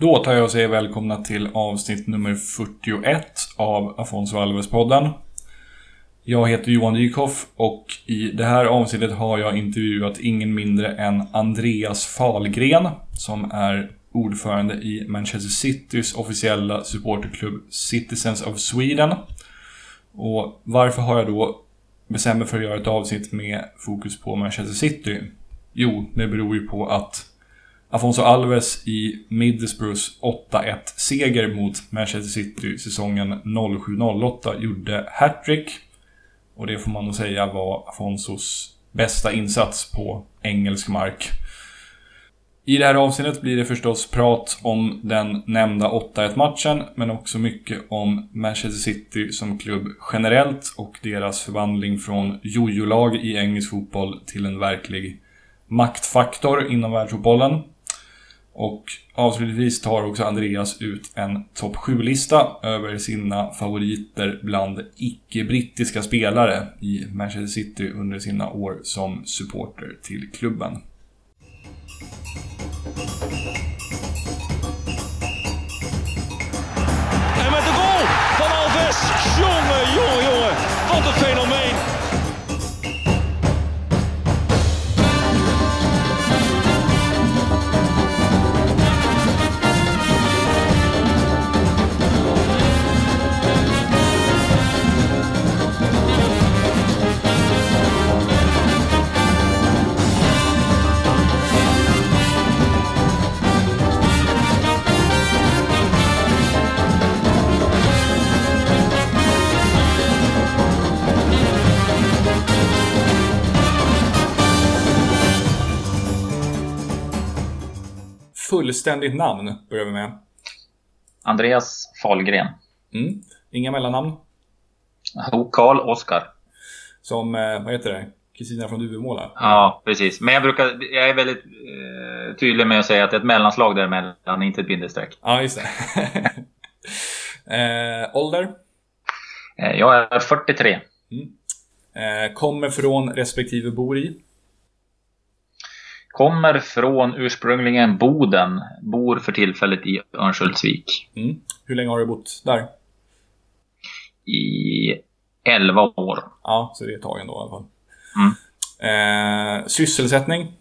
Då tar jag och säger välkomna till avsnitt nummer 41 av Afonso Alves-podden. Jag heter Johan Dykhoff och i det här avsnittet har jag intervjuat ingen mindre än Andreas Falgren som är ordförande i Manchester Citys officiella supporterklubb Citizens of Sweden. Och varför har jag då bestämt mig för att göra ett avsnitt med fokus på Manchester City? Jo, det beror ju på att Afonso Alves i Middlesbroughs 8-1 seger mot Manchester City säsongen 07-08 gjorde hattrick. Och det får man nog säga var Afonsos bästa insats på engelsk mark. I det här avsnittet blir det förstås prat om den nämnda 8-1 matchen, men också mycket om Manchester City som klubb generellt och deras förvandling från jojo-lag i engelsk fotboll till en verklig maktfaktor inom världsfotbollen. Och avslutningsvis tar också Andreas ut en topp 7-lista över sina favoriter bland icke-brittiska spelare i Manchester City under sina år som supporter till klubben. En met de goal van Alves. Jonge, jonge, jonge! Wat een fenomeen. Fullständigt namn börjar vi med. Andreas Fahlgren. Mm. Inga mellannamn. Karl Oskar. Som, eh, vad heter det? Kristina från Duvemåla? Ja, precis. Men jag, brukar, jag är väldigt eh, tydlig med att säga att det är ett mellanslag däremellan, inte ett bindestreck. Ja, just det. eh, ålder? Eh, jag är 43. Eh, kommer från respektive bor i? Kommer från ursprungligen Boden. Bor för tillfället i Örnsköldsvik. Mm. Hur länge har du bott där? I 11 år. Ja, så det är ett tag ändå i alla fall. Mm. Eh, sysselsättning?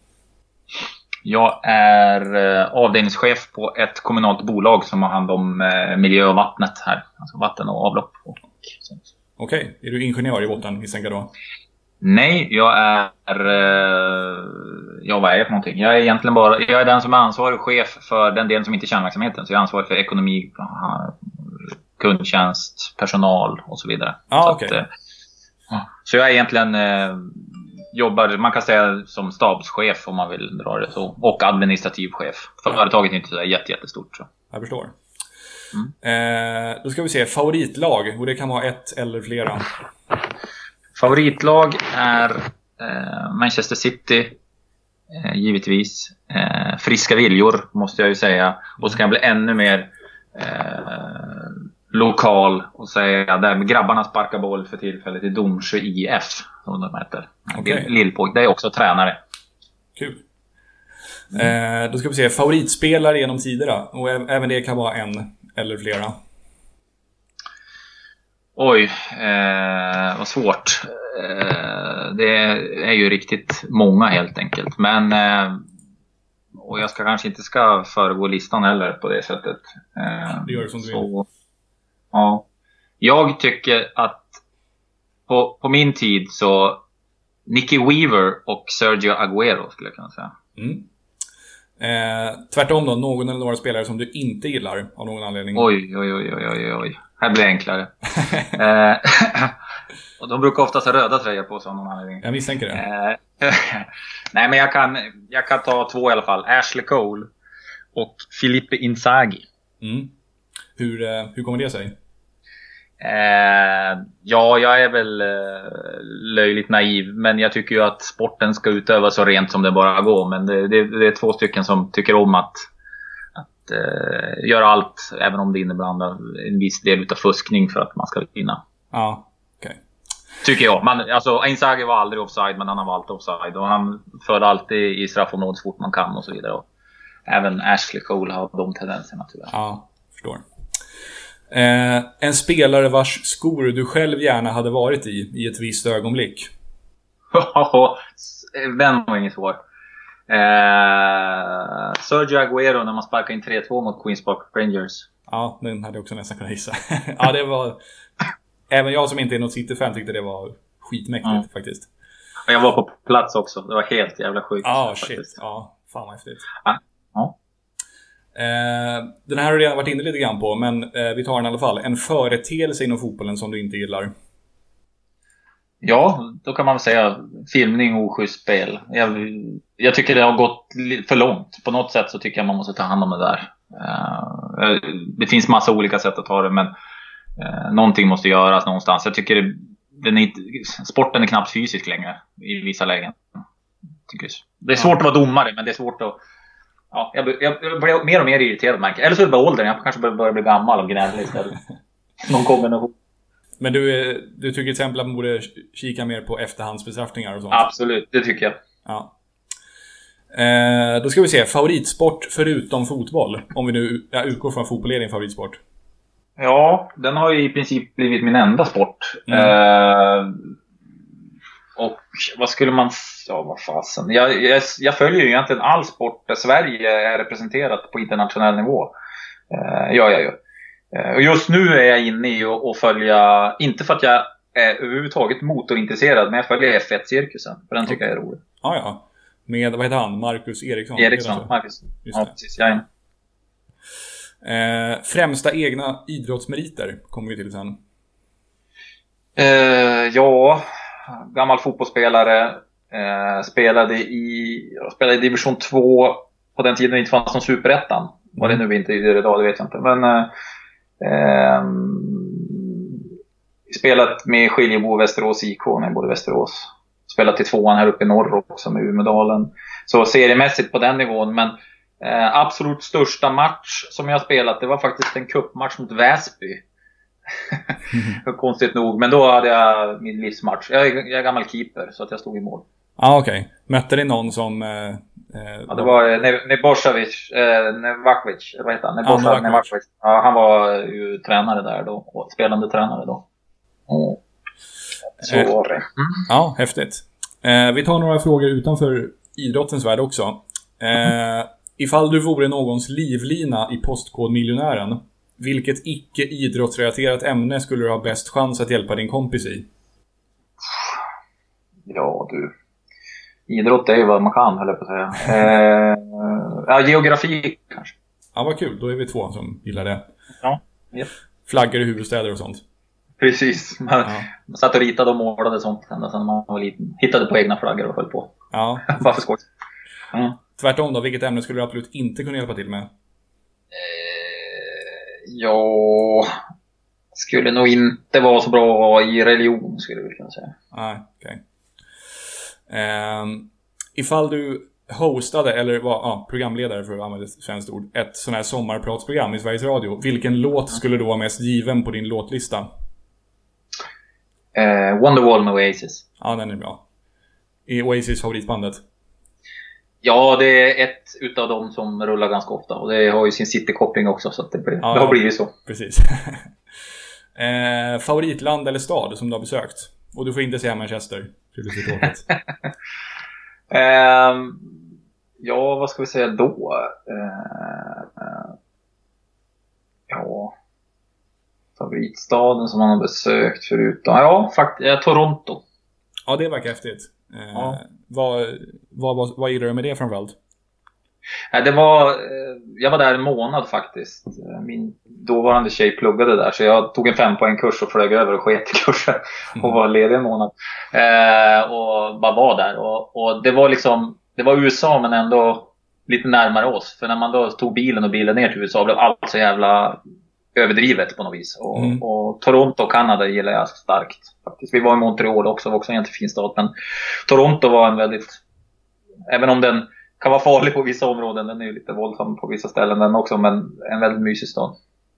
Jag är eh, avdelningschef på ett kommunalt bolag som har hand om eh, miljö och vattnet här. Alltså vatten och avlopp. Okej, är du ingenjör i botten misstänker jag då? Nej, jag är... Ja, vad är jag för någonting? Jag är egentligen bara... Jag är den som är ansvarig chef för den delen som inte är kärnverksamheten. Så jag är ansvarig för ekonomi, kundtjänst, personal och så vidare. Ja, så, okej. att, eh, så jag är egentligen... Eh, jobbar, man kan säga som stabschef om man vill dra det så. Och administrativ chef. Företaget är inte så jätte, jättestort. Så. Jag förstår. Eh, då ska vi se, favoritlag. Och det kan vara ett eller flera. Favoritlag är eh, Manchester City, eh, givetvis. Eh, friska viljor, måste jag ju säga. Och så kan jag bli ännu mer eh, lokal och säga där grabbarna sparkar boll för tillfället i Domsjö IF, som de heter. Lillpåg. Det är också tränare. Kul. Eh, då ska vi se, favoritspelare genom tiderna. Och även det kan vara en eller flera. Oj, eh, vad svårt. Eh, det är ju riktigt många helt enkelt. Men eh, och jag ska kanske inte ska föregå listan heller på det sättet. Eh, Det gör du som du vill. Ja. Jag tycker att på, på min tid så Nicky Weaver och Sergio Agüero skulle jag kunna säga. Mm. Eh, tvärtom då, någon eller några spelare som du inte gillar av någon anledning. Oj, oj, oj, oj, oj, oj. Här blir det enklare. eh, och de brukar oftast ha röda tröjor på sig av någon anledning. Jag misstänker det. Eh, Nej, men jag kan, jag kan ta två i alla fall. Ashley Cole och Filippe Inzaghi. Mm. Hur, eh, hur kommer det sig? Eh, ja, jag är väl eh, löjligt naiv, men jag tycker ju att sporten ska utövas så rent som det bara går. Men det, det, det är två stycken som tycker om att, att eh, göra allt, även om det innebär en viss del utav fuskning för att man ska vinna. Ja, okej. Tycker jag. Man, alltså, Inzaghi var aldrig offside, men han var alltid offside. Och han förde alltid i straffområdet så fort man kan och så vidare. Och även Ashley Cole har de tendenserna tyvärr. Ja, förstår. Eh, en spelare vars skor du själv gärna hade varit i, i ett visst ögonblick. Den var inget svår. Eh, Sergio Aguero när man sparkade in 3-2 mot Queens Park Rangers. Ja, den hade jag också nästan kunnat gissa. ja, det var... Även jag som inte är något City-fan tyckte det var skitmäktigt mm. faktiskt. Jag var på plats också. Det var helt jävla sjukt. Ja, ah, shit. Ja, fan vad häftigt. Ja. ja. Eh, den här har du redan varit inne lite grann på, men eh, vi tar den i alla fall. En företeelse inom fotbollen som du inte gillar? Ja, då kan man säga filmning och oschysst spel. Jag, jag, tycker det har gått för långt. På något sätt så tycker jag man måste ta hand om det där. Uh, det finns massa olika sätt att ta det, men uh, någonting måste göras någonstans. Jag tycker det, den är, sporten är knappt fysisk längre i vissa lägen. Det är svårt att vara domare, men det är svårt att... Ja, jag, jag, jag blir mer och mer irriterad märker Eller så är det bara åldern. Jag kanske börjar bli gammal och gnälla istället. Någon kombination. Men du, du tycker till exempel att man borde kika mer på efterhandsbestraffningar och sånt? Absolut, det tycker jag. Ja. Eh, då ska vi se, favoritsport förutom fotboll? Om vi nu jag utgår från fotboll är din favoritsport. Ja, den har ju i princip blivit min enda sport. Mm. Eh, och vad skulle man... Ja, vad fasen. Jag, jag, jag, följer ju egentligen all sport där Sverige är representerat på internationell nivå. Eh, gör jag ju. Eh, och just nu är jag inne i att följa, inte för att jag är överhuvudtaget motorintresserad, men jag följer F1-cirkusen. För den tycker jag är rolig. Ja, ja. Med, vad heter han? Marcus Eriksson? Eriksson, Marcus. Just ja, det. precis. Jag eh, främsta egna idrottsmeriter kommer vi till sen. Eh, ja, gammal fotbollsspelare. Eh, spelade, i, spelade i division 2 på den tiden det inte fanns någon superettan. Vad det mm. nu inte är idag, det vet jag inte. Men eh, Eh, spelat med Skiljebo Västerås IK när både Västerås. Spelat i tvåan här uppe i norr också med Umedalen. Så seriemässigt på den nivån. Men eh, absolut största match som jag spelat, det var faktiskt en kuppmatch mot Väsby. Konstigt nog. Men då hade jag min livsmatch. Jag är, jag är gammal keeper så att jag stod i mål. Ja ah, okej. Okay. Mötte ni någon som eh, Eh, ja, det var eh, Nebošević, eh, Nevakovic, vad heter han? Neboša Nevakovic. Ja, han var ju tränare där då, spelande tränare då. Mm. Så var det. Mm. Ja, häftigt. Eh, vi tar några frågor utanför idrottens värld också. Eh, ifall du vore någons livlina i Postkodmiljonären, vilket icke idrottsrelaterat ämne skulle du ha bäst chans att hjälpa din kompis i? Ja du. Idrott är ju vad man kan, höll jag på att säga. Eh, ja, geografi kanske. Ja, vad kul. Då är vi två som gillar det. Ja. Yep. Flaggor i huvudstäder och sånt. Precis. Man, ja. man satt och ritade och målade sånt ända sedan man var liten. Hittade på egna flaggor och höll på. Ja. Bara för skoj. Mm. Tvärtom då, vilket ämne skulle du absolut inte kunna hjälpa till med? Eh, ja, skulle nog inte vara så bra i religion skulle vi kunna säga. Nej, okej. Okay. Um, ifall du hostade, eller var ja, programledare för att använda ett svenskt ord, ett sånt här sommarpratsprogram i Sveriges Radio. Vilken låt skulle då vara mest given på din låtlista? Uh, Wonderwall med Oasis. Ja, den är bra. Är Oasis favoritbandet? Ja, det är ett utav dem som rullar ganska ofta. Och det har ju sin citykoppling också, så det, blir, ja, det har blivit så. Precis. eh, favoritland eller stad som du har besökt? Och du får inte säga Manchester. Uh, ja, vad ska vi säga då? Uh, ja, favoritstaden som man har besökt förutom... Ja, faktiskt Toronto. Ja, det verkar häftigt. Uh, ja. Vad, vad, vad, vad gillar du med det framförallt? Det var, eh, jag var där en månad faktiskt. Min dåvarande tjej pluggade där så jag tog en fempoängkurs och flög över och sket i kursen och var ledig en månad. Eh, och bara var där. Och, och, det var liksom, det var USA men ändå lite närmare oss. För när man då tog bilen och bilen ner till USA blev allt så jävla överdrivet på något vis. Och, mm. och Toronto och Kanada gillar jag starkt. Faktiskt. Vi var i Montreal också, var också en jättefin stad. Men Toronto var en väldigt, även om den kan vara farlig på vissa områden. Den är ju lite våldsam på vissa ställen den också, men en väldigt mysig stad.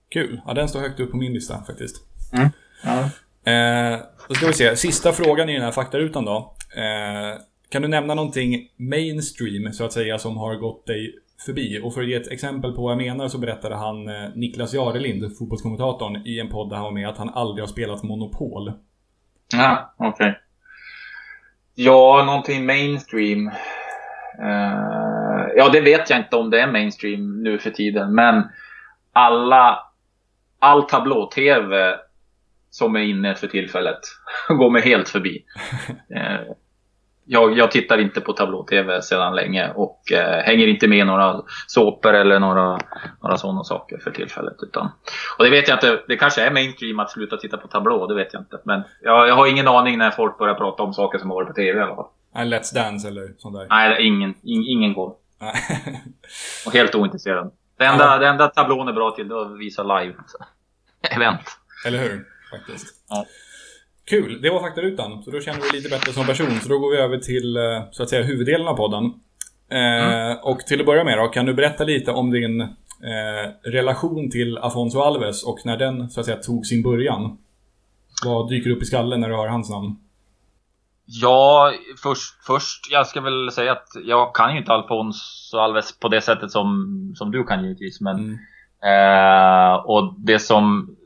Kul. Ja, den står högt upp på min lista faktiskt. Mm. Ja. Eh, då ska vi se. Sista frågan i den här faktarutan då. Eh, kan du nämna någonting mainstream, så att säga, som har gått dig förbi. Och för att ge ett exempel på vad jag menar så berättade han eh, Niklas Jarelind, fotbollskommentatorn, i en podd där han var med att han aldrig har spelat Monopol. Ja, okej. Okay. Ja, någonting mainstream. Uh, ja, det vet jag inte om det är mainstream nu för tiden. Men alla, all tablå-tv som är inne för tillfället går mig helt förbi. Uh, jag, jag, tittar inte på tablå-tv sedan länge och eh, hänger inte med i några såpor eller några, några sådana saker för tillfället. Utan, och det vet jag inte, det kanske är mainstream att sluta titta på tablå, det vet jag inte. Men jag, jag har ingen aning när folk börjar prata om saker som har varit på tv i alla fall. Let's Dance eller sånt där? Nej, ingen, in, ingen går. och helt ointresserad. Det enda, ja. det enda tablån är bra till det är att visa live. Event. Eller hur? Faktiskt. Ja. Kul, det var faktarutan. Så då känner vi lite bättre som person. Så då går vi över till eh, så att säga huvuddelen av podden. Eh, mm. Och till att börja med då, kan du berätta lite om din eh, relation till Afonso Alves och när den så att säga tog sin början? Vad dyker upp i skallen när du hör hans namn? Ja, först, först, jag ska väl säga att jag kan ju inte Alfonso Alves på det sättet som, som du kan givetvis. Men, mm. eh, och det som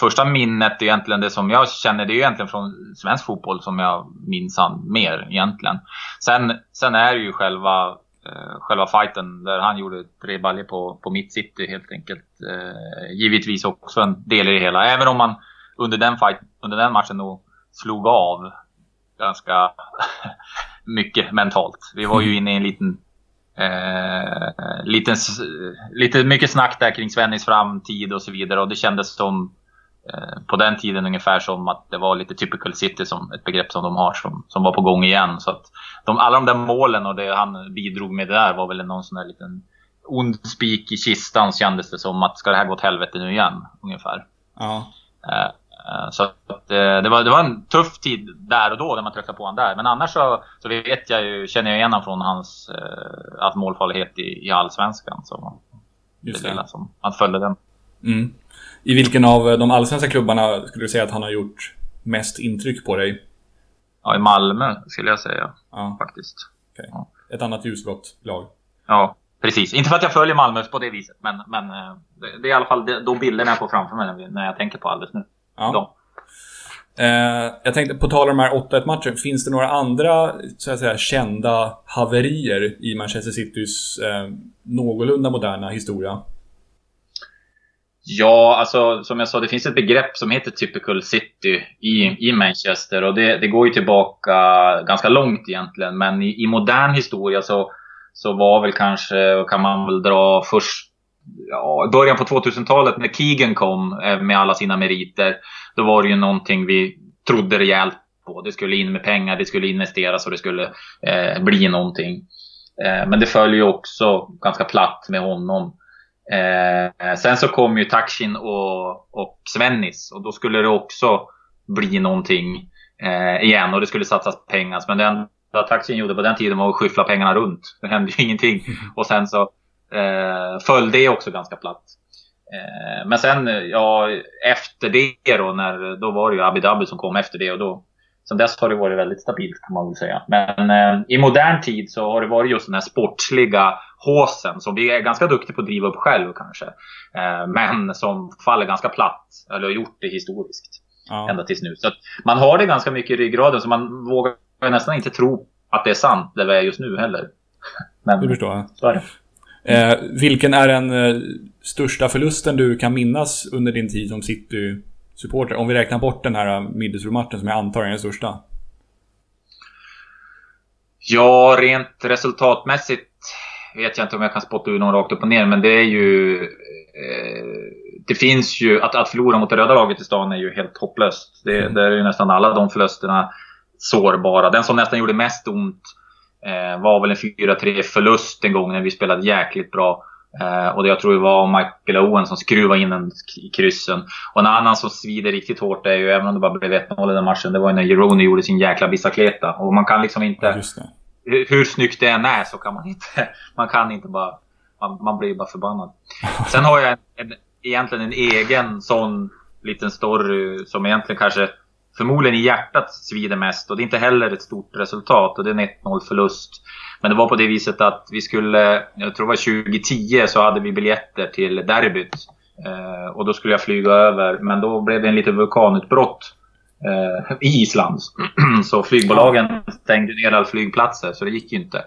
första minnet är egentligen det som jag känner, det är egentligen från svensk fotboll som jag minns han mer egentligen. Sen, sen är det ju själva, eh, själva fighten där han gjorde tre baljor på, på mitt city helt enkelt. Eh, givetvis också en del i det hela. Även om man under den, fight, under den matchen nog slog av ganska mycket mentalt. Vi var ju inne i en liten Eh, lite, lite mycket snack där kring Svennis framtid och så vidare och det kändes som på den tiden ungefär som att det var lite typical city som ett begrepp som de har som, som var på gång igen. Så att de, alla de där målen och det han bidrog med där var väl någon sån där liten ond spik i kistan kändes det som att ska det här gå åt helvete nu igen ungefär. Ja. Eh, eh, så att, det, var, det var en tuff tid där och då när man träffade på honom där. Men annars så, så vet jag ju, känner jag igen honom från hans eh, målfarlighet i, i allsvenskan. Så Just det. som, han följde den. Mm. I vilken av de allsvenska klubbarna skulle du säga att han har gjort mest intryck på dig? Ja, i Malmö skulle jag säga. Ja. Faktiskt. Okay. Ja. Ett annat ljusblått lag. Ja, precis. Inte för att jag följer Malmö på det viset, men, men eh, det är i alla fall de bilderna jag får framför mig när jag tänker på alldeles nu. Ja. Eh, jag tänkte, på tal om de här 8-1 matchen, finns det några andra så att säga, kända haverier i Manchester Citys eh, någorlunda moderna historia? Ja, alltså som jag sa, det finns ett begrepp som heter typical city i, i Manchester och det, det går ju tillbaka ganska långt egentligen. Men i, i modern historia så, så var väl kanske, kan man väl dra först ja, början på 2000-talet när Keegan kom eh, med alla sina meriter. Då var det ju någonting vi trodde rejält på. Det skulle in med pengar, det skulle investeras och det skulle eh, bli någonting. Eh, men det följer ju också ganska platt med honom. Eh, sen så kom ju Takshin och, och Svennis och då skulle det också bli någonting eh, igen och det skulle satsas pengar. Men enda Takshin gjorde på den tiden var att skyffla pengarna runt. Det hände ju ingenting. Och sen så eh, föll det också ganska platt. Eh, men sen, ja, efter det då, när, då var det ju Abu Dhabi som kom efter det och då Sen dess har det varit väldigt stabilt kan man väl säga. Men eh, i modern tid så har det varit just den här sportsliga håsen som vi är ganska duktiga på att driva upp själv kanske. Eh, men som faller ganska platt, eller har gjort det historiskt. Ja. Ända tills nu. Så man har det ganska mycket i ryggraden så man vågar nästan inte tro att det är sant där vi är just nu heller. Men, det förstår jag. Så är det. Eh, vilken är den eh, största förlusten du kan minnas under din tid som City-supporter? Om vi räknar bort den här Middlesbrough-matchen som jag antar är den största. Ja, rent resultatmässigt vet jag inte om jag kan spotta ur någon rakt upp och ner, men det är ju... Eh, det finns ju... Att, att förlora mot det röda laget i stan är ju helt hopplöst. Det, mm. Där är ju nästan alla de förlusterna sårbara. Den som nästan gjorde mest ont eh, var väl en 4-3 förlust en gång när vi spelade jäkligt bra. Eh, och jag tror det var Michael Owen som skruvade in den i kryssen. Och en annan som svider riktigt hårt är ju, även om det bara blev 1-0 i den matchen, det var ju när Jeroni gjorde sin jäkla bicicleta. Och man kan liksom inte... Ja, hur snyggt det än är så kan man inte, man kan inte bara, man, man blir bara förbannad. Sen har jag en, en, egentligen en egen sån liten story som egentligen kanske förmodligen i hjärtat svider mest och det är inte heller ett stort resultat och det är en 1-0 förlust. Men det var på det viset att vi skulle, jag tror det var 2010, så hade vi biljetter till derbyt. Eh, och då skulle jag flyga över, men då blev det en liten vulkanutbrott eh, i Island. så flygbolagen stängde ner alla flygplatser, så det gick ju inte.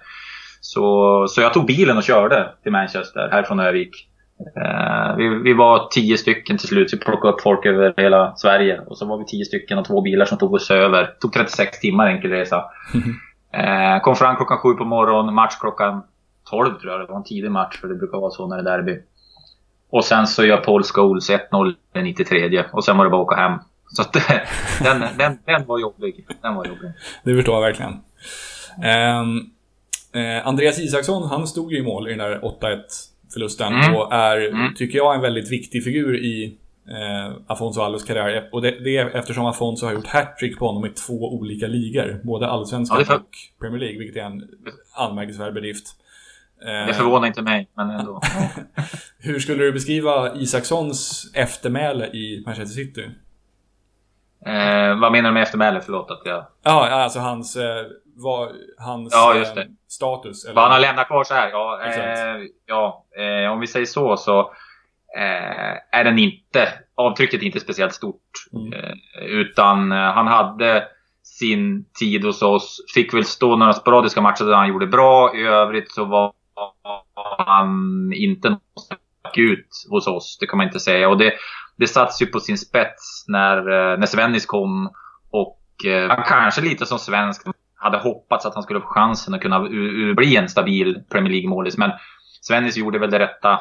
Så, så jag tog bilen och körde till Manchester, härifrån Övik. Eh, vi, vi, var tio stycken till slut. Vi plockade upp folk över hela Sverige. Och så var vi tio stycken och två bilar som tog oss över. Det tog 36 timmar enkel resa. eh, kom fram klockan sju på morgonen. Match klockan 12 tror jag. Det var en tidig match för det brukar vara så när det är derby. Och sen så gör Paul Scholes 1-0 den 93 och sen var det bara att åka hem. Så att, den, den, den var jobbig. Den var jobbig. Det förstår jag verkligen. Um, eh, Andreas Isaksson, han stod ju i mål i den där 8-1 förlusten mm. och är, mm. tycker jag, en väldigt viktig figur i eh, Afonso Alves karriär. Och det, det, är eftersom Afonso har gjort hattrick på honom i två olika ligor. Både Allsvenskan ja, och Premier League, vilket är en anmärkningsvärd bedrift. Det förvånar inte mig, men ändå. Hur skulle du beskriva Isakssons eftermäle i Manchester City? Eh, vad menar du med eftermäle? Förlåt att jag... Ja, alltså hans, eh, var, hans ja. Eh, status. Eller? Vad han har lämnat kvar så här. Ja, eh, ja eh, om vi säger så så eh, är den inte, avtrycket inte speciellt stort. Mm. utan han hade sin tid hos oss. Fick väl stå några sporadiska matcher där han gjorde bra. I övrigt så var han inte ut hos oss. Det kan man inte säga. Och det, det sattes ju på sin spets när, när Svennis kom. Och eh, han kanske lite som svensk hade hoppats att han skulle få chansen att kunna bli en stabil Premier League-målis. Men Svennis gjorde väl det rätta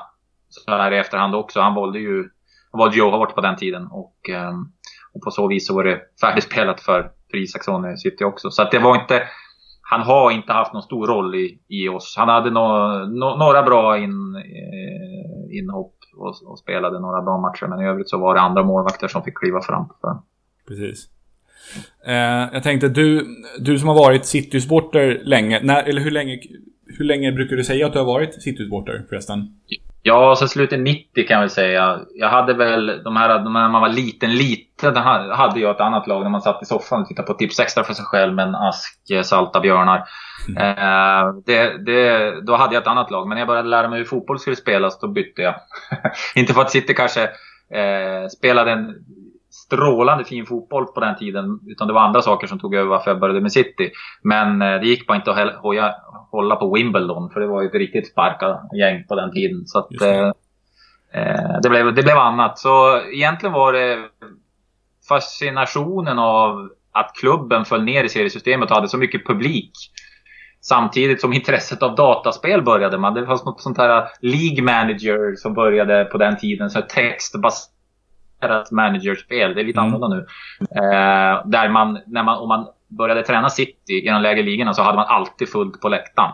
så här i efterhand också. Han valde ju han valde Joe Hart på den tiden. Och, ehm, och på så vis så var det färdigspelat för, för Isaksson i City också. Så att det var inte... Han har inte haft någon stor roll i, i oss. Han hade no, no, några bra in, eh, inhopp och, och, spelade några bra matcher. Men i övrigt så var det andra målvakter som fick kliva fram. För. Precis. Eh, jag tänkte, du, du som har varit City-supporter länge, när, eller hur länge, hur länge brukar du säga att du har varit City-supporter förresten? Ja, så slutet 90 kan jag säga. Jag hade väl de här, de här när man var liten, liten, hade jag ett annat lag när man satt i soffan och tittade på Tips Extra för sig själv med en ask eh, salta björnar. Mm. Eh, det, det, då hade jag ett annat lag, men när jag började lära mig hur fotboll skulle spelas, då bytte jag. Inte för att City kanske eh, spelade en strålande fin fotboll på den tiden. Utan det var andra saker som tog över varför jag började med City. Men eh, det gick bara inte att hålla på Wimbledon. För det var ju ett riktigt sparka gäng på den tiden. Så att, det. Eh, eh, det, blev, det blev annat. Så egentligen var det fascinationen av att klubben föll ner i seriesystemet och hade så mycket publik. Samtidigt som intresset av dataspel började. Man, det fanns något sånt här League Manager som började på den tiden. Så textbaserat deras managerspel. Det är lite mm. annorlunda nu. Eh, där man, när man, om man började träna City i de lägre ligorna så hade man alltid fullt på läktaren.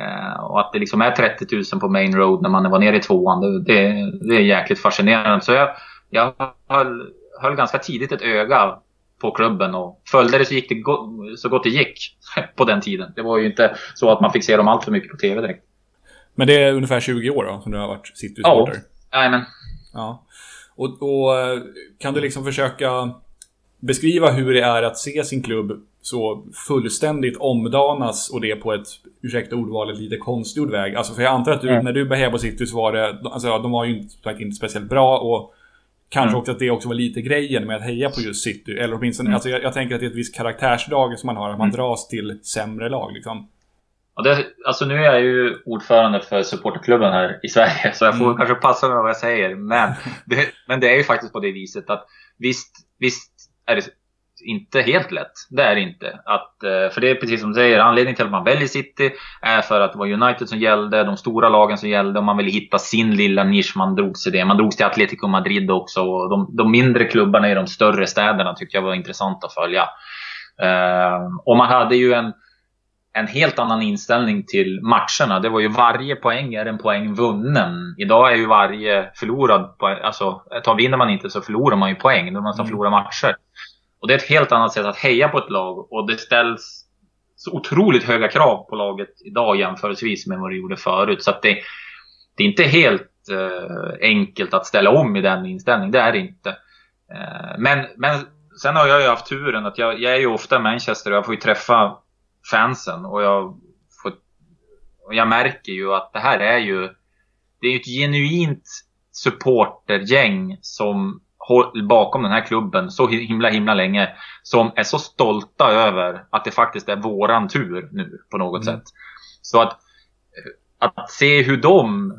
Eh, och att det liksom är 30 000 på main road när man var nere i tvåan, det, det, det är jäkligt fascinerande. Så jag, jag höll, höll ganska tidigt ett öga på klubben och följde det så, gick det go så gott det gick på den tiden. Det var ju inte så att man fick se dem allt för mycket på TV direkt. Men det är ungefär 20 år då som du har varit City-supporter? Ja, jajamän. Ja. Och, och, kan du liksom försöka beskriva hur det är att se sin klubb så fullständigt omdanas och det på ett, ursäkta ordvalet, lite konstgjord väg. Alltså för jag antar att du, mm. när du började på City så var det, alltså de var ju inte, inte speciellt bra och kanske mm. också att det också var lite grejen med att heja på just City. Eller åtminstone, mm. alltså jag, jag tänker att det är ett visst karaktärsdrag som man har, att man mm. dras till sämre lag liksom. Ja, det, alltså nu är jag ju ordförande för supporterklubben här i Sverige så jag får mm. kanske passa mig vad jag säger. Men det, men det är ju faktiskt på det viset att visst, visst är det inte helt lätt. Det är det inte. Att, eh, för det är precis som du säger, anledningen till att man väljer City är för att det var United som gällde, de stora lagen som gällde och man ville hitta sin lilla nisch. Man drog sig det. Man drog sig till Atletico Madrid också. Och de, de mindre klubbarna i de större städerna tyckte jag var intressant att följa. Uh, och man hade ju en en helt annan inställning till matcherna. Det var ju varje poäng är en poäng vunnen. Idag är ju varje förlorad poäng, alltså tar vinner man inte så förlorar man ju poäng. Då man som mm. förlorar matcher. Och det är ett helt annat sätt att heja på ett lag och det ställs så otroligt höga krav på laget idag jämförelsevis med vad det gjorde förut. Så att det, det är inte helt eh, enkelt att ställa om i den inställningen. Det är det inte. Eh, men, men sen har jag ju haft turen att jag, jag är ju ofta i Manchester och jag får ju träffa fansen och jag får, och jag märker ju att det här är ju det är ett genuint supportergäng som bakom den här klubben så himla himla länge. Som är så stolta över att det faktiskt är våran tur nu på något mm. sätt. Så att, att se hur de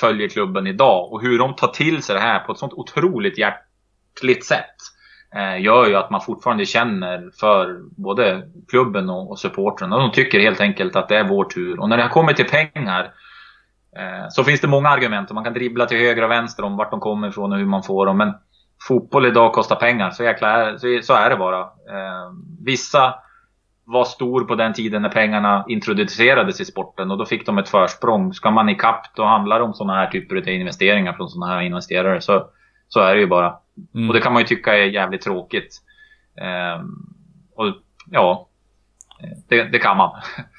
följer klubben idag och hur de tar till sig det här på ett sånt otroligt hjärtligt sätt. Eh, gör ju att man fortfarande känner för både klubben och, och supportrarna. De tycker helt enkelt att det är vår tur. Och när det kommer till pengar eh, så finns det många argument. Och man kan dribbla till höger och vänster om vart de kommer ifrån och hur man får dem. Men fotboll idag kostar pengar. Så, jäkla, så, så är det bara. Eh, vissa var stor på den tiden när pengarna introducerades i sporten och då fick de ett försprång. Ska man ikapp då handlar det om sådana här typer av investeringar från sådana här investerare. Så, så är det ju bara. Mm. Och det kan man ju tycka är jävligt tråkigt. Ehm, och ja, det, det kan man.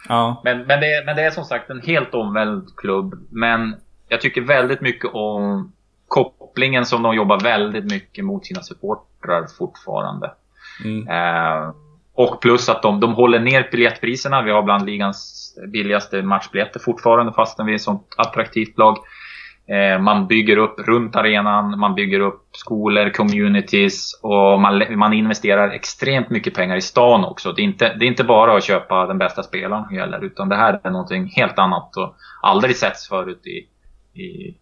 Ja. Men, men, det, men det är som sagt en helt omvänd klubb. Men jag tycker väldigt mycket om kopplingen som de jobbar väldigt mycket mot sina supportrar fortfarande. Mm. Ehm, och plus att de, de håller ner biljettpriserna. Vi har bland ligans billigaste matchbiljetter fortfarande fastän vi är ett sånt attraktivt lag. Eh, man bygger upp runt arenan, man bygger upp skolor, communities och man, man investerar extremt mycket pengar i stan också. Det är, inte, det är inte bara att köpa den bästa spelaren som gäller utan det här är någonting helt annat och aldrig setts förut i, i,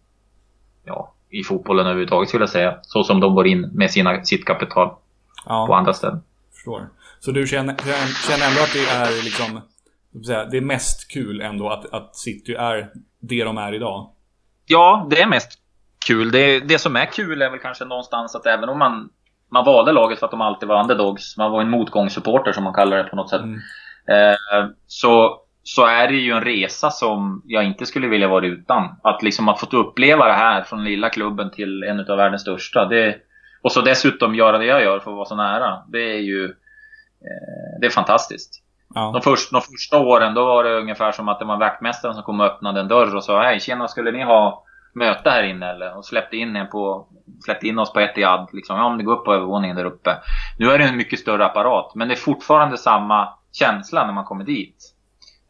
ja, i fotbollen överhuvudtaget skulle jag säga. Så som de går in med sina, sitt kapital ja. på andra ställen. Förstår. Så du känner, känner ändå att det är liksom det är mest kul ändå att, att City är det de är idag? Ja, det är mest kul. Det, det som är kul är väl kanske någonstans att även om man, man valde laget för att de alltid var underdogs, man var en motgångssupporter som man kallar det på något sätt. Mm. Eh, så, så är det ju en resa som jag inte skulle vilja vara utan. Att liksom ha fått uppleva det här från lilla klubben till en av världens största. Det, och så dessutom göra det jag gör för att vara så nära. Det är ju eh, det är fantastiskt. Ja. De, först, de första åren då var det ungefär som att det var vaktmästaren som kom och öppnade en dörr och sa Hej tjena, skulle ni ha möte här inne eller? Och släppte in, en på, släppte in oss på Etihad. Liksom, ja, om ni går upp på övervåningen där uppe. Nu är det en mycket större apparat, men det är fortfarande samma känsla när man kommer dit.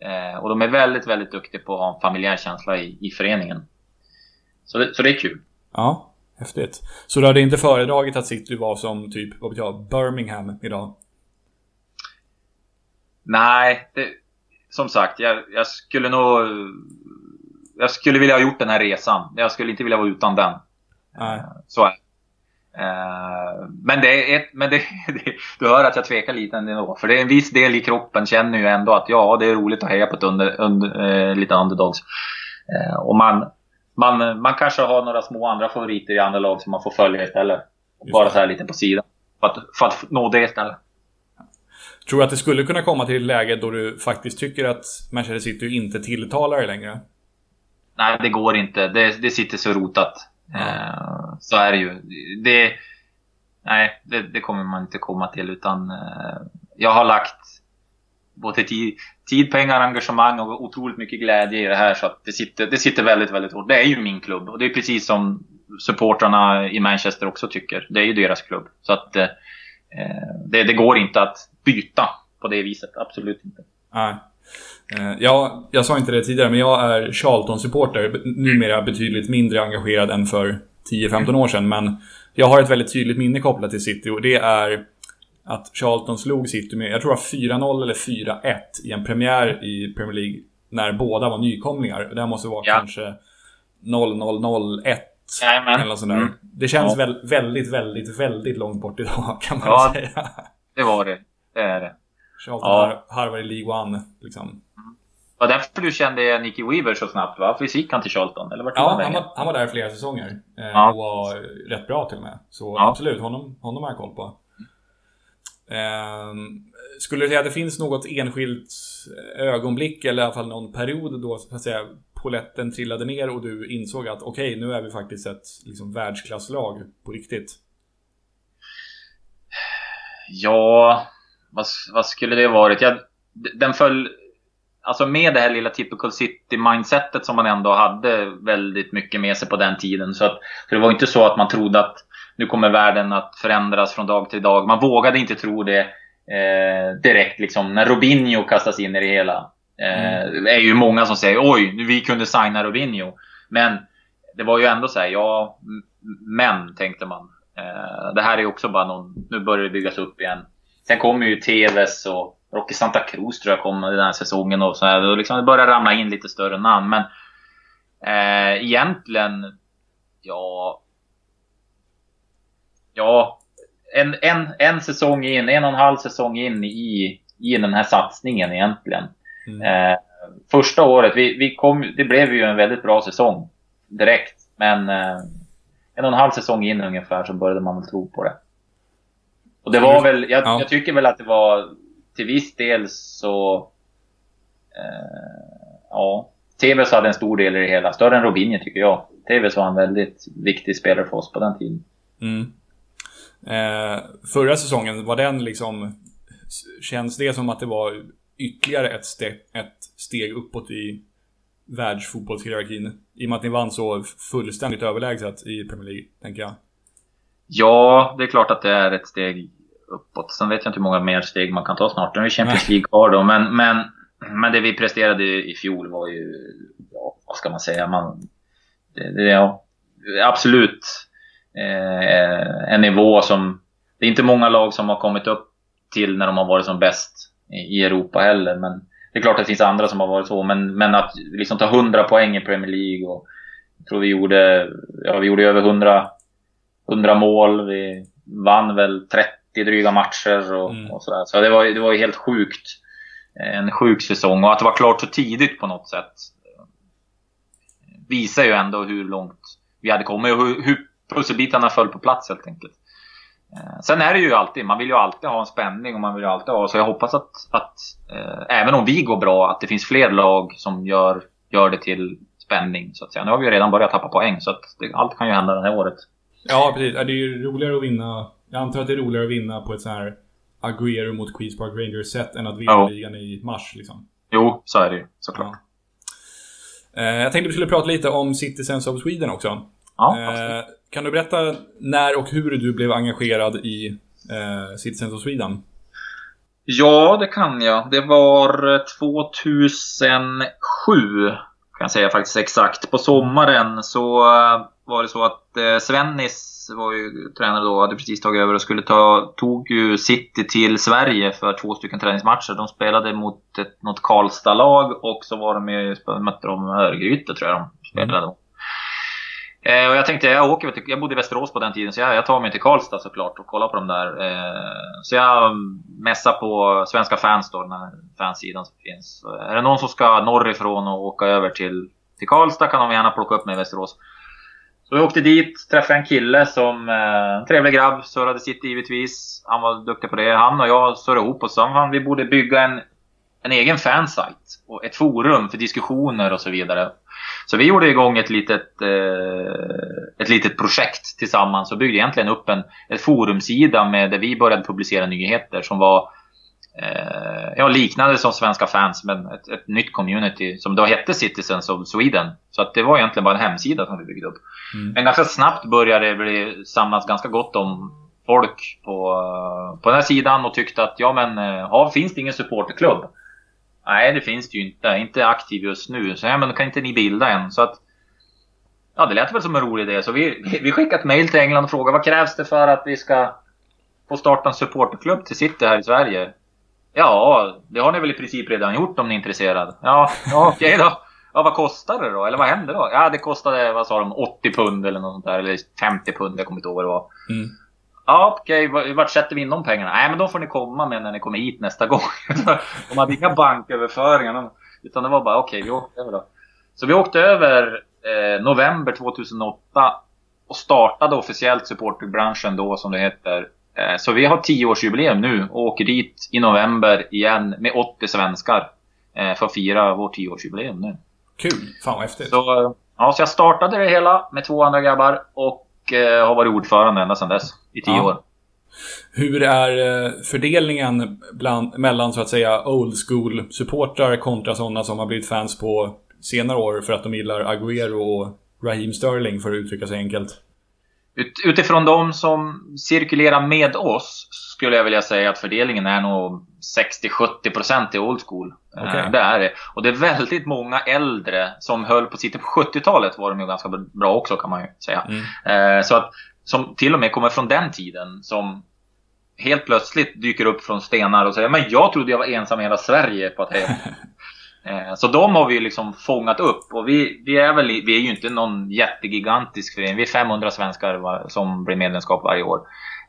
Eh, och de är väldigt, väldigt duktiga på att ha en familjär känsla i, i föreningen. Så det, så det är kul. Ja, häftigt. Så du hade inte föredragit att City var som typ, vad vet jag, Birmingham idag? Nej, det, som sagt, jag, jag, skulle nog... Jag skulle vilja ha gjort den här resan. Jag skulle inte vilja vara utan den. Nej. Så är Uh, men det är, men det, det, du hör att jag tvekar lite ändå. För det är en viss del i kroppen känner ju ändå att ja, det är roligt att heja på ett under, under, uh, lite underdogs. Och man, man, man kanske har några små andra favoriter i andra lag som man får följa istället. Bara så här lite på sidan. För att, för att nå det istället. Tror du att det skulle kunna komma till ett läge då du faktiskt tycker att Manchester City inte tilltalar dig längre? Nej, det går inte. Det, det sitter så rotat. Ja. Eh, så är det ju. Det, nej, det, det, kommer man inte komma till. Utan eh, jag har lagt både tid, tid, pengar, engagemang och otroligt mycket glädje i det här. Så att det, sitter, det sitter väldigt, väldigt hårt. Det är ju min klubb. Och det är precis som supportrarna i Manchester också tycker. Det är ju deras klubb. Så att eh, det, det går inte att byta på det viset. Absolut inte. Nej. Eh, ja, jag sa inte det tidigare, men jag är Charlton-supporter. Numera betydligt mindre engagerad än för 10-15 år sedan. Men jag har ett väldigt tydligt minne kopplat till City och det är att Charlton slog City med, jag tror det var 4-0 eller 4-1 i en premiär i Premier League när båda var nykomlingar. Det här måste vara ja. kanske 0-0-0-1 eller något sånt där. Mm. Det känns ja. väl, väldigt, väldigt, väldigt långt bort idag kan man ja, säga. det var det det är det. Charlton ja. harvar i League One, liksom. Mm. Det var därför du kände Nicky Weaver så snabbt va? För gick han till Charlton? Eller vart ja, han, han, var, han var där flera säsonger. Eh, ja. Och var rätt bra till och med. Så ja. absolut, honom, honom har jag koll på. Eh, skulle du säga att det finns något enskilt ögonblick eller i alla fall någon period då så att säga poletten trillade ner och du insåg att okej, okay, nu är vi faktiskt ett liksom, världsklasslag på riktigt? Ja, vad, vad skulle det varit? Jag, den föll... Alltså med det här lilla typical city-mindsetet som man ändå hade väldigt mycket med sig på den tiden. Så, att, så det var inte så att man trodde att nu kommer världen att förändras från dag till dag. Man vågade inte tro det eh, direkt liksom när Robinho kastas in i det hela. Mm. Eh, det är ju många som säger oj, vi kunde signa Robinho. Men det var ju ändå så här, ja, men tänkte man. Eh, det här är också bara någon, nu börjar det byggas upp igen. Sen kommer ju TVs och Rocky Santa Cruz tror jag kom den här säsongen och så här. Det, liksom, det börjar ramla in lite större namn. Men eh, egentligen, ja... Ja, en, en, en säsong in, en och en halv säsong in i, i den här satsningen egentligen. Mm. Eh, första året, vi, vi kom, det blev ju en väldigt bra säsong direkt. Men eh, en och en halv säsong in ungefär så började man väl tro på det. Och det var väl, jag, ja. jag tycker väl att det var till viss del så... Eh, ja. Tevez hade en stor del i det hela. Större än Robinho tycker jag. Tevez var en väldigt viktig spelare för oss på den tiden. Mm. Eh, förra säsongen, var den liksom... Känns det som att det var ytterligare ett steg, ett steg uppåt i världsfotbollshierarkin? I och med att ni vann så fullständigt överlägset i Premier League, tänker jag. Ja, det är klart att det är ett steg uppåt. Sen vet jag inte hur många mer steg man kan ta snart. Nu är Champions League kvar då. Men, men, men det vi presterade i fjol var ju, ja, vad ska man säga? Man, det, det, ja, absolut eh, en nivå som... Det är inte många lag som har kommit upp till när de har varit som bäst i Europa heller. Men det är klart att det finns andra som har varit så. Men, men att liksom ta 100 poäng i Premier League och jag tror vi gjorde, ja, vi gjorde över 100, 100 mål. Vi vann väl 30 dryga matcher och, mm. och sådär. Så det var, det var ju helt sjukt. En sjuk säsong och att det var klart så tidigt på något sätt visar ju ändå hur långt vi hade kommit och hur, hur pusselbitarna föll på plats helt enkelt. Eh, sen är det ju alltid, man vill ju alltid ha en spänning och man vill ju alltid ha, så jag hoppas att, att eh, även om vi går bra, att det finns fler lag som gör, gör det till spänning så att säga. Nu har vi ju redan börjat tappa poäng så att det, allt kan ju hända det här året. Ja, precis. Det är ju roligare att vinna. Jag antar att det är roligare att vinna på ett sånt här Aguero mot Queens Park Rangers sätt än att vinna ja. ligan i mars liksom. Jo, så är det ju såklart. Ja. Eh, jag tänkte vi skulle prata lite om Citizens of Sweden också. Ja, eh, kan du berätta när och hur du blev engagerad i eh, Citizens of Sweden? Ja, det kan jag. Det var 2007, kan jag säga faktiskt exakt. På sommaren så eh, var det så att eh, Svennis var ju tränare då, hade precis tagit över och skulle ta, tog ju City till Sverige för två stycken träningsmatcher. De spelade mot ett, något Karlstad-lag och så var de med, mötte de Örgryte tror jag de spelade. Mm. Eh, och jag tänkte, jag åker till, jag bodde i Västerås på den tiden, så jag, jag tar mig till Karlstad såklart och kollar på dem där. Eh, så jag mässar på Svenska fans då, den här fansidan som finns. Eh, är det någon som ska norrifrån och åka över till, till Karlstad kan de gärna plocka upp mig i Västerås. Så jag åkte dit, träffade en kille som, eh, en trevlig grabb, surrade sitt givetvis. Han var duktig på det. Han och jag surrade ihop oss. Han, vi borde bygga en, en egen fansite och ett forum för diskussioner och så vidare. Så vi gjorde igång ett litet, eh, ett litet projekt tillsammans och byggde egentligen upp en ett forumsida med där vi började publicera nyheter som var eh, ja, liknande som Svenska fans men ett, ett nytt community som då hette Citizens of Sweden. Så att det var egentligen bara en hemsida som vi byggde upp. Mm. Men ganska snabbt började det bli, samlas ganska gott om folk på, på den här sidan och tyckte att ja men, eh, ja, finns det ingen supporterklubb? Nej, det finns det ju inte. Inte aktiv just nu. Så ja, men kan inte ni bilda en? Så att, ja, det lät väl som en rolig idé. Så vi, vi skickade ett mail till England och frågade vad krävs det för att vi ska få starta en supporterklubb till City här i Sverige? Ja, det har ni väl i princip redan gjort om ni är intresserade. Ja, ja okej okay då. Ja, vad kostar det då? Eller vad händer då? Ja, det kostade, vad sa de, 80 pund eller något sånt där. Eller 50 pund, jag kommer inte ihåg vad det var. Mm. Ja, okej, okay, vart sätter vi in de pengarna? Nej, men de får ni komma med när ni kommer hit nästa gång. de hade inga banköverföringar. Utan det var bara, okej, okay, vi åkte över då. Så vi åkte över eh, november 2008 och startade officiellt supporterbranschen då, som det heter. Eh, så vi har 10-årsjubileum nu och åker dit i november igen med 80 svenskar. Eh, för att fira vårt 10-årsjubileum nu. Kul! Fan vad häftigt. Så, ja, så jag startade det hela med två andra grabbar och eh, har varit ordförande ända sedan dess. I tio ja. år. Hur är eh, fördelningen bland, mellan så att säga old school supportrar kontra sådana som har blivit fans på senare år för att de gillar Agüero och Raheem Sterling för att uttrycka sig enkelt? Ut, utifrån de som cirkulerar med oss skulle jag vilja säga att fördelningen är nog 60-70% i old school. Eh, det är det. Och det är väldigt många äldre som höll på sitt... På 70-talet var de ju ganska bra också kan man ju säga. Mm. Eh, så att, som till och med kommer från den tiden. Som helt plötsligt dyker upp från stenar och säger Men jag trodde jag var ensam i hela Sverige på att heja. Eh, så de har vi liksom fångat upp och vi, vi, är väl, vi är ju inte någon jättegigantisk förening. Vi är 500 svenskar som blir medlemskap varje år.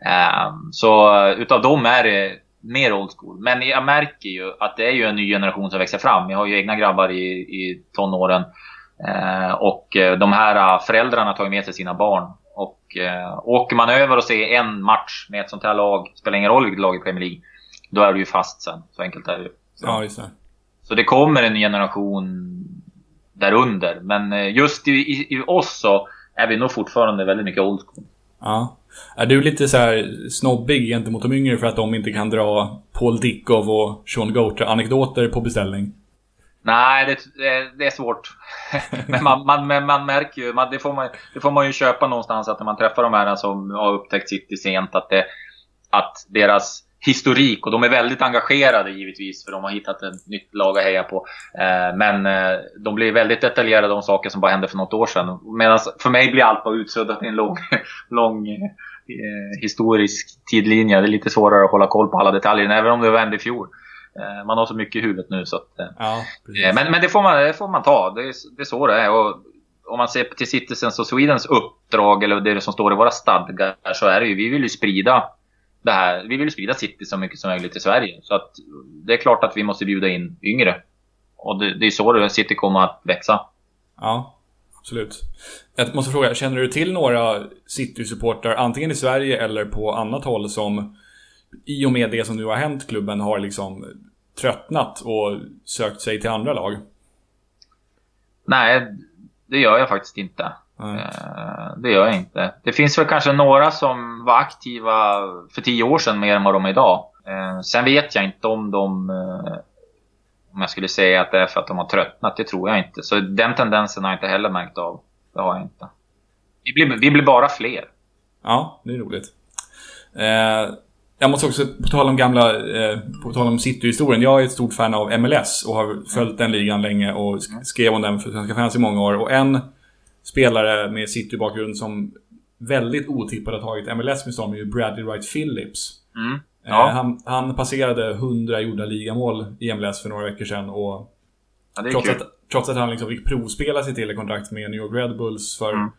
Eh, så utav dem är det mer old school. Men jag märker ju att det är ju en ny generation som växer fram. Jag har ju egna grabbar i, i tonåren. Eh, och de här föräldrarna tar med sig sina barn. Och åker man över och ser en match med ett sånt här lag, spelar ingen roll vilket lag i Premier League, då är du ju fast sen. Så enkelt är det ju. Ja, just det. Så det kommer en generation därunder. Men eh, just i, i, i oss så är vi nog fortfarande väldigt mycket old school. Ja. Är du lite så här snobbig gentemot de yngre för att de inte kan dra Paul Dickov och Sean Goater-anekdoter på beställning? Nej, det, det, det är svårt. men, man, man, man märker ju, man, det, får man, det får man ju köpa någonstans att när man träffar de här som har upptäckt City sent att, det, att deras historik, och de är väldigt engagerade givetvis för de har hittat ett nytt lag att heja på. Eh, men eh, de blir väldigt detaljerade om saker som bara hände för något år sedan. Medan för mig blir allt bara utsuddat i en lång, lång eh, historisk tidlinje. Det är lite svårare att hålla koll på alla detaljer, även om det vände i fjol. Man har så mycket i huvudet nu så att... Ja, Men, men det, får man, det får man ta. Det är, det är så det är. Och om man ser till Citizens och Swedens uppdrag eller det som står i våra stadgar så är det ju, vi vill ju sprida det här. Vi vill sprida City så mycket som möjligt i Sverige. Så att det är klart att vi måste bjuda in yngre. Och det, det är så det City kommer att växa. Ja, absolut. Jag måste fråga, känner du till några City-supportrar, antingen i Sverige eller på annat håll, som i och med det som nu har hänt klubben har liksom tröttnat och sökt sig till andra lag? Nej, det gör jag faktiskt inte. Eh, Det gör jag inte. Det finns väl kanske några som var aktiva för tio år sedan mer än vad de är idag. Eh, Sen vet jag inte om de... eh, Om jag skulle säga att det är för att de har tröttnat, det tror jag inte. Så den tendensen har jag inte heller märkt av. Det har jag inte. Vi blir, vi blir bara fler. Ja, det är roligt. Eh, jag måste också, på tal om gamla, eh, på tal om City-historien. Jag är ett stort fan av MLS och har följt den ligan länge och sk- skrev om den för Svenska fans i många år. Och en spelare med City-bakgrund som väldigt otippat har tagit MLS med storm är ju Bradley Wright Phillips. Mm. Eh, Ja. han, han passerade 100 gjorda ligamål i MLS för några veckor sedan och Ja, trots att, trots att han liksom fick provspela sig till ett kontrakt med New York Red Bulls för, Mm.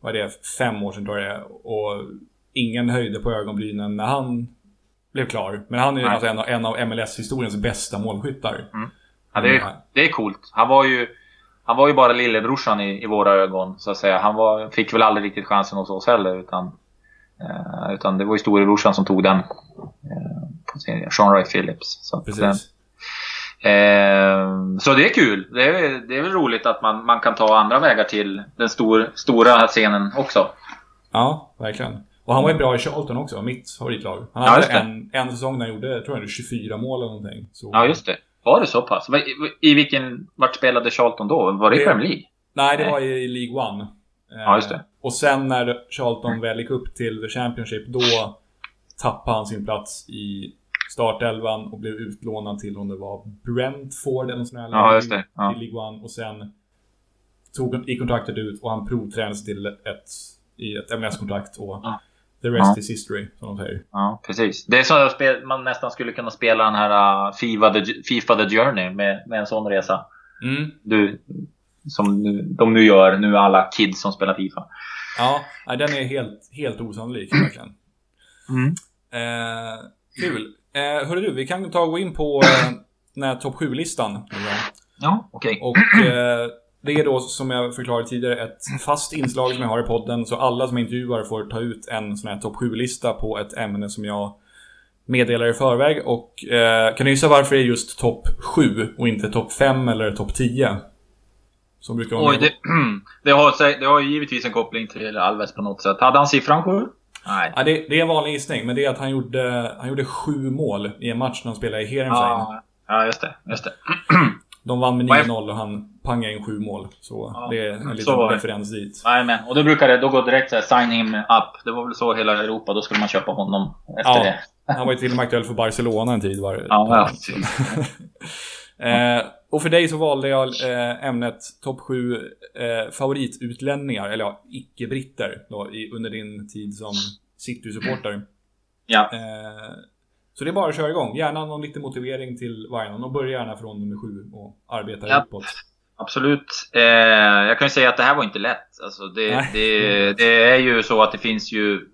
vad är det, fem år sedan tror jag det är. Och ingen höjde på ögonbrynen när han blev klar. Men han är alltså en av, en av MLS-historiens bästa målskyttar. Ja, det, är, Mm. det är coolt. Han var ju, han var ju bara lillebrorsan i, i våra ögon, så att säga. Han var, fick väl aldrig riktigt chansen hos oss heller, utan, eh, utan det var ju storebrorsan som tog den. Eh, på sin, Sean Wright Phillips. Så, Precis. eh, så det är kul. Det är, det är väl roligt att man, man kan ta andra vägar till den stor, stora scenen också. Ja, verkligen. Och han var ju bra i Charlton också, mitt favoritlag. Han Ja, hade det. en, en säsong där han gjorde, tror jag, 24 mål eller någonting. Så, Ja, just det. Var det så pass? I, i vilken, vart spelade Charlton då? Var det i Premier League? Nej, det Nej. var i League One. Eh, Ja, just det. Och sen när Charlton väl gick upp till The Championship, då tappade han sin plats i startelvan och blev utlånad till om det var Brentford eller något sånt Ja, just det. Ja. i League One. Och sen tog, gick kontraktet ut och han provtränades till ett, i ett MLS-kontrakt. Och Ja. The rest Ja. is history, som de säger. Ja, precis. Det är så man nästan skulle kunna spela den här uh, FIFA, the, FIFA the Journey med, med en sån resa. Mm. Du, som nu, de nu gör, nu alla kids som spelar FIFA. Ja, den är helt, helt osannolik verkligen. Mm. Eh, kul. Eh, hörru du, vi kan ta och gå in på eh, den här topp 7-listan. Ja, okej. Och eh, det är då, som jag förklarade tidigare, ett fast inslag som jag har i podden. Så alla som jag intervjuar får ta ut en sån här topp 7-lista på ett ämne som jag meddelar i förväg. Och eh, kan du gissa varför det är just topp 7 och inte topp 5 eller topp 10? Som brukar vara Oj, det, det, har, det har ju givetvis en koppling till Alves på något sätt. Hade han siffran 7? Nej. Ja, det, det är en vanlig gissning, men det är att han gjorde, han gjorde sju mål i en match när han spelade i Heerenveen. Ja, ja, just det. Just det. De vann med Vad är- 9-0 och han panga in sju mål. Så Ja, det är en liten referens dit. Jajamän, och då brukar det då gå direkt så här, sign him up. Det var väl så hela Europa, då skulle man köpa honom efter Ja, det. han var ju till och med aktuell för Barcelona en tid. Var. Ja, ja. Eh, och för dig så valde jag eh, ämnet topp 7 eh, favoritutlänningar, eller ja, icke-britter under din tid som City-supporter. ja. Eh, så det är bara att köra igång. Gärna någon liten motivering till varje någon och börja gärna från nummer 7 och arbeta Ja. uppåt. Absolut. Eh, jag kan ju säga att det här var inte lätt. Alltså det, det, det är ju så att det finns ju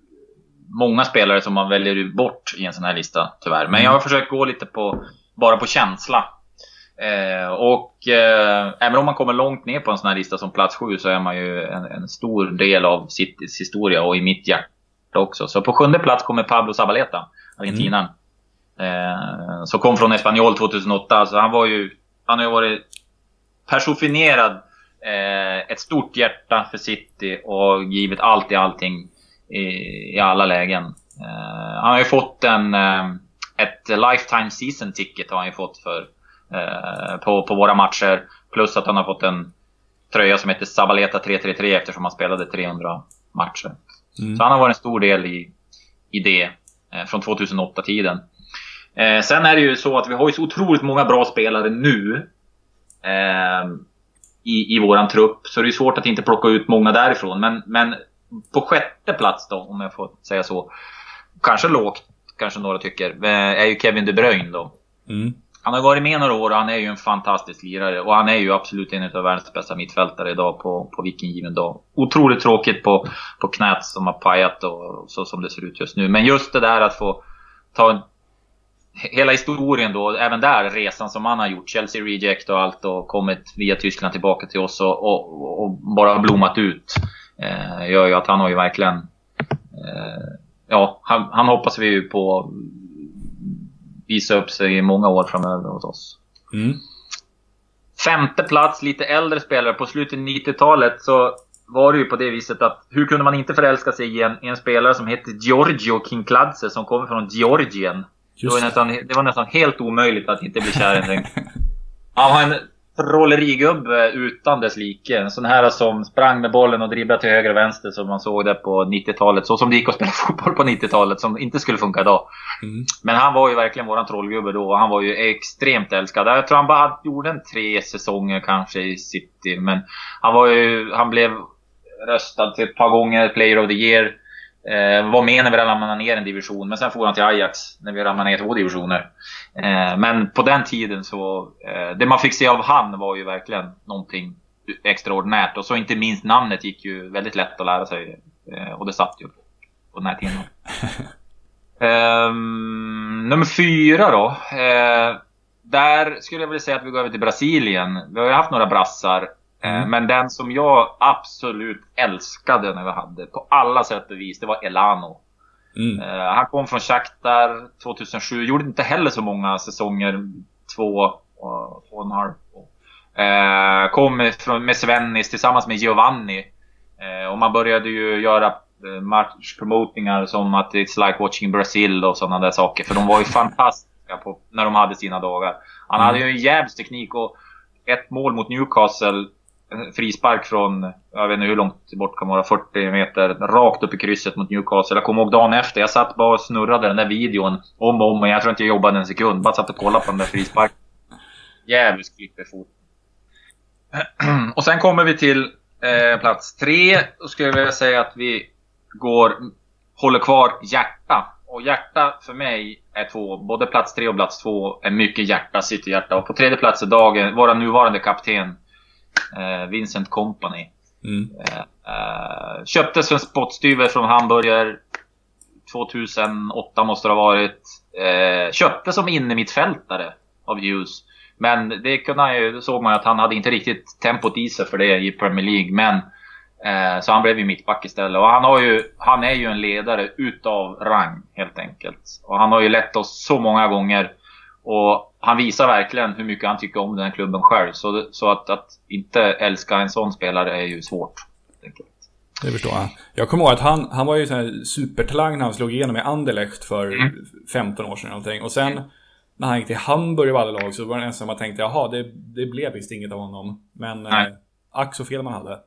många spelare som man väljer bort i en sån här lista, tyvärr. Men jag har försökt gå lite på, bara på känsla. Eh, och eh, även om man kommer långt ner på en sån här lista som plats sju så är man ju en, en stor del av Citys historia och i mitt hjärta också. Så på sjunde plats kommer Pablo Zabaleta, argentinaren. Eh, som kom från Espanyol 2008. Så han var ju, han har ju varit personifierad eh, ett stort hjärta för City och givit allt i allting i, i alla lägen. Eh, han har ju fått en, eh, ett lifetime season ticket har han ju fått för, eh, på, på våra matcher. Plus att han har fått en tröja som heter Zabaleta 333 eftersom han spelade 300 matcher. Mm. Så han har varit en stor del i, i det eh, från 2008-tiden. Eh, sen är det ju så att vi har ju så otroligt många bra spelare nu i, i våran trupp. Så det är svårt att inte plocka ut många därifrån. Men, men på sjätte plats då, om jag får säga så. Kanske lågt, kanske några tycker, eh, är ju Kevin De Bruyne då. Mm. Han har varit med några år och han är ju en fantastisk lirare. Och han är ju absolut en av världens bästa mittfältare idag på, på vilken given dag. Otroligt tråkigt på, på knät som har pajat och så som det ser ut just nu. Men just det där att få ta en, hela historien då, även där resan som han har gjort. Chelsea Reject och allt och kommit via Tyskland tillbaka till oss och, och, och bara blommat ut. Eh, gör ju att han har ju verkligen... Eh, ja, han, han hoppas vi ju på visa upp sig i många år framöver hos oss. Mm. Femte plats, lite äldre spelare. På slutet av 90-talet så var det ju på det viset att hur kunde man inte förälska sig i en, i en spelare som hette Giorgio Kinkladze som kommer från Georgien. Det var, nästan, det var nästan helt omöjligt att inte bli kär i den. Han var en trollerigubbe utan dess like. En sån här som sprang med bollen och dribblade till höger och vänster som man såg det på 90-talet. Så som det gick att spela fotboll på 90-talet som inte skulle funka idag. Mm. Men han var ju verkligen våran trollgubbe då och han var ju extremt älskad. Jag tror han bara gjorde en tre säsonger kanske i City. Men han var ju, han blev röstad till ett par gånger Player of the Year. Eh, var med när vi ramlade ner en division, men sen får han till Ajax när vi ramlade ner två divisioner. Eh, men på den tiden så, eh, det man fick se av han var ju verkligen någonting extraordinärt. Och så inte minst namnet gick ju väldigt lätt att lära sig. Eh, och det satt ju på, den här tiden. Ehm, nummer fyra då. Eh, där skulle jag vilja säga att vi går över till Brasilien. Vi har ju haft några brassar. Eh, Mm. Men den som jag absolut älskade när vi hade, på alla sätt och vis, det var Elano. Mm. Eh, han kom från Shakhtar 2007. Gjorde inte heller så många säsonger. Två och, två och en halv. Eh, kom med Svennis tillsammans med Giovanni. Och man började ju göra matchpromotingar som att it's like watching Brazil och sådana där saker. För de var ju fantastiska på, när de hade sina dagar. Han Mm. hade ju en jävla teknik och ett mål mot Newcastle. Eh, frispark från, jag vet inte hur långt bort kan vara, 40 meter. Rakt upp i krysset mot Newcastle. Jag kommer ihåg dagen efter, jag satt bara och snurrade den där videon om och om och Jag tror inte jag jobbade en sekund. Bara satt och kollade på den där frisparken. Djävulsk klipperfot. Och sen kommer vi till eh, plats tre. Då skulle jag vilja säga att vi går, håller kvar hjärta. Och hjärta för mig är två. Både plats tre och plats två är mycket hjärta, City-hjärta. Och på tredje plats är dagen, vår nuvarande kapten Vincent Company. Mm. Eh, eh, köptes för en spottstyver från Hamburger. 2008 måste det ha varit. Eh, köptes som innermittfältare av Hughes. Men det kunde han ju, såg man att han hade inte riktigt tempot i sig för det i Premier League. Men, eh, så han blev ju mittback istället. Och han, har ju, han är ju en ledare utav rang helt enkelt. Och han har ju lett oss så många gånger. Och han visar verkligen hur mycket han tycker om den här klubben själv. Så, så att, att inte älska en sån spelare är ju svårt. Det förstår jag. Jag kommer ihåg att han, han var ju här supertalang när han slog igenom i Anderlecht för Mm. 15 år sedan någonting. Och sen när han gick till Hamburg av alla lag så var det nästan man tänkte jaha, det, det blev visst inget av honom. Men eh, ack så fel man hade.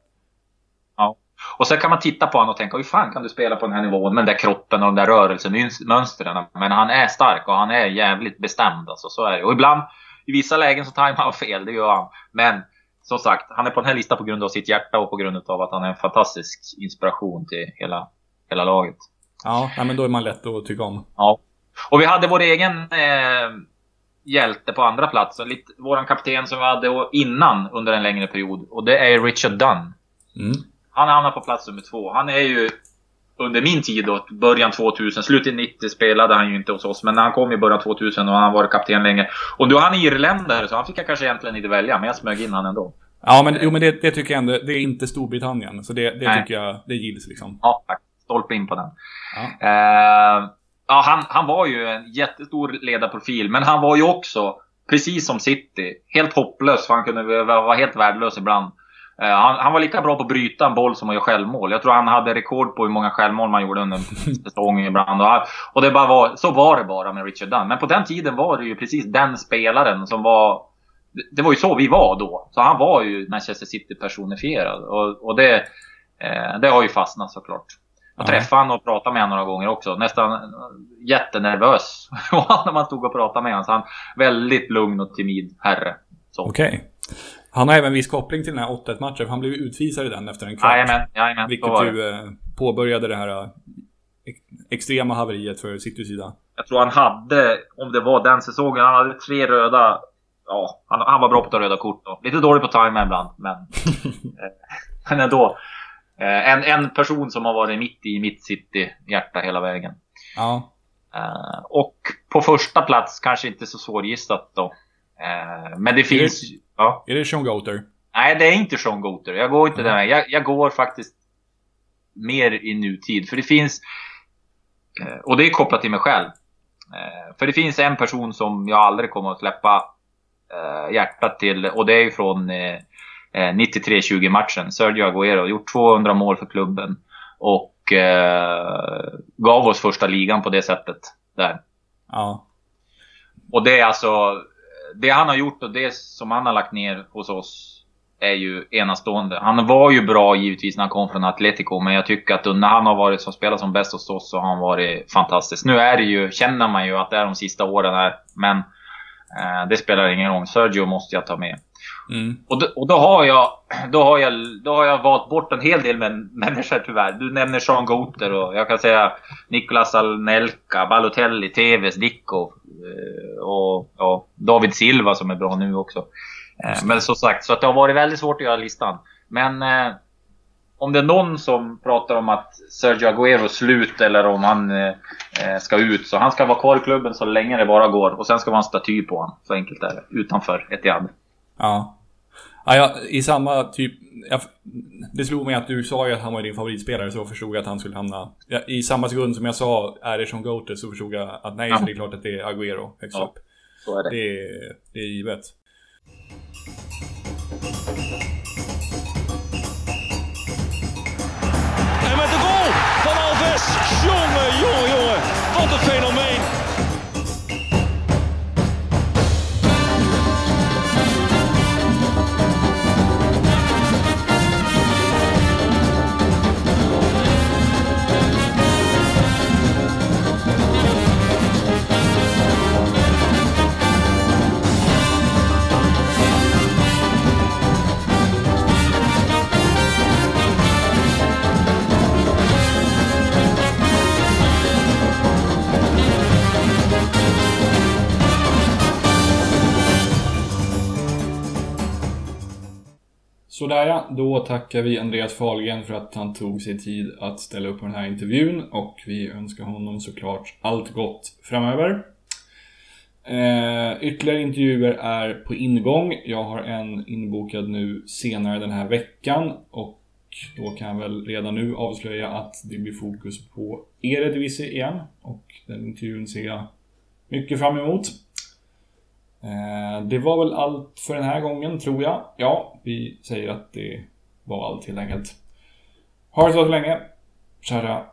Och sen kan man titta på honom och tänka, hur fan kan du spela på den här nivån med den där kroppen och de där rörelsemönstren? Men han är stark och han är jävligt bestämd. Alltså, så är det. Och ibland, i vissa lägen så tajmar han fel, det gör han. Men som sagt, han är på den här listan på grund av sitt hjärta och på grund av att han är en fantastisk inspiration till hela, hela laget. Ja, men då är man lätt att tycka om. Ja. Och vi hade vår egen eh, hjälte på andra plats. Lite, våran kapten som vi hade innan under en längre period. Och det är Richard Dunn. Mm. Han hamnar på plats nummer två. Han är ju under min tid då, början 2000, slutet 90 spelade han ju inte hos oss. Men han kom i början 2000 och han varit kapten länge. Och då är han irländare så han fick jag kanske egentligen inte välja, men jag smög in han ändå. Ja, men, jo, men det, det tycker jag ändå. Det är inte Storbritannien. Så det, det tycker jag, det gills liksom. Ja, tack. Stolpe in på den. Ja. Uh, ja, han, han var ju en jättestor ledarprofil, men han var ju också, precis som City, helt hopplös. För han kunde vara helt värdelös ibland. Uh, han, han, var lika bra på att bryta en boll som att göra självmål. Jag tror han hade rekord på hur många självmål man gjorde under en säsong ibland. Och, och det bara var, så var det bara med Richard Dunn. Men på den tiden var det ju precis den spelaren som var det var ju så vi var då. Så han var ju Manchester City personifierad. Och, och det, eh, det har ju fastnat såklart. Jag träffade honom och pratade med honom några gånger också. Nästan jättenervös när man stod och pratade med honom. Så han väldigt lugn och timid herre. Okej. Okay. Han har även viss koppling till den här 8-1 matchen. För han blev utvisad i den efter en kvart. Jajamän, jajamän. Vilket ju eh, påbörjade det här eh, extrema haveriet för Citys sida. Jag tror han hade, om det var den säsongen, han hade tre röda ja, han, han, var bra på att ta röda kort. Då. Lite dålig på tajma ibland, men, eh, men ändå. Eh, en, en person som har varit mitt i mitt city-hjärta hela vägen. Ja. Och på första plats, kanske inte så svårgissat då. Men det finns... Det, ja. är det Sean Goater? Nej, det är inte Sean Goater. Jag går inte mm. den jag, jag går faktiskt mer i nutid. För det finns... Uh, och det är kopplat till mig själv. för det finns en person som jag aldrig kommer att släppa hjärtat till. Och det är ju från 93-20 eh, matchen. Sergio Aguero gjort 200 mål för klubben. Och eh, gav oss första ligan på det sättet. Där. Ja. Och det är alltså... Det han har gjort och det som han har lagt ner hos oss är ju enastående. Han var ju bra givetvis när han kom från Atletico, men jag tycker att när han har varit som spelat som bäst hos oss så har han varit fantastisk. Nu är det ju, känner man ju att det är de sista åren här, men eh, det spelar ingen roll. Sergio måste jag ta med. Mm. Och, då, och då, har jag, då, har jag, då har jag valt bort en hel del människor tyvärr. Du nämner Sean Goter och jag kan säga Nicolas Alnelka, Balotelli, Tevez, Dicko och, och David Silva som är bra nu också. Eh, men som sagt, så att det har varit väldigt svårt att göra listan. Men eh, om det är någon som pratar om att Sergio Aguero slut eller om han eh, ska ut. Så han ska vara kvar i klubben så länge det bara går. Och sen ska vara en staty på honom. Så enkelt är det. Utanför Etihad. Ja. Ja, ja, i samma typ... Jag, det slog mig att du sa ju att han var din favoritspelare, så förstod jag att han skulle hamna... Ja, I samma sekund som jag sa är det som Goater så förstod jag att nej, ja. så det är klart att det är Agüero högst ja, upp. Så är det. Det det är givet. Sådär ja, då tackar vi Andreas Fahlgren för att han tog sig tid att ställa upp på den här intervjun och vi önskar honom såklart allt gott framöver. Eh, ytterligare intervjuer är på ingång. Jag har en inbokad nu senare den här veckan och då kan jag väl redan nu avslöja att det blir fokus på Eredivisie igen och den intervjun ser jag mycket fram emot. Eh, det var väl allt för den här gången, tror jag. Ja, vi säger att det var allt helt enkelt. Ha det så länge. kära.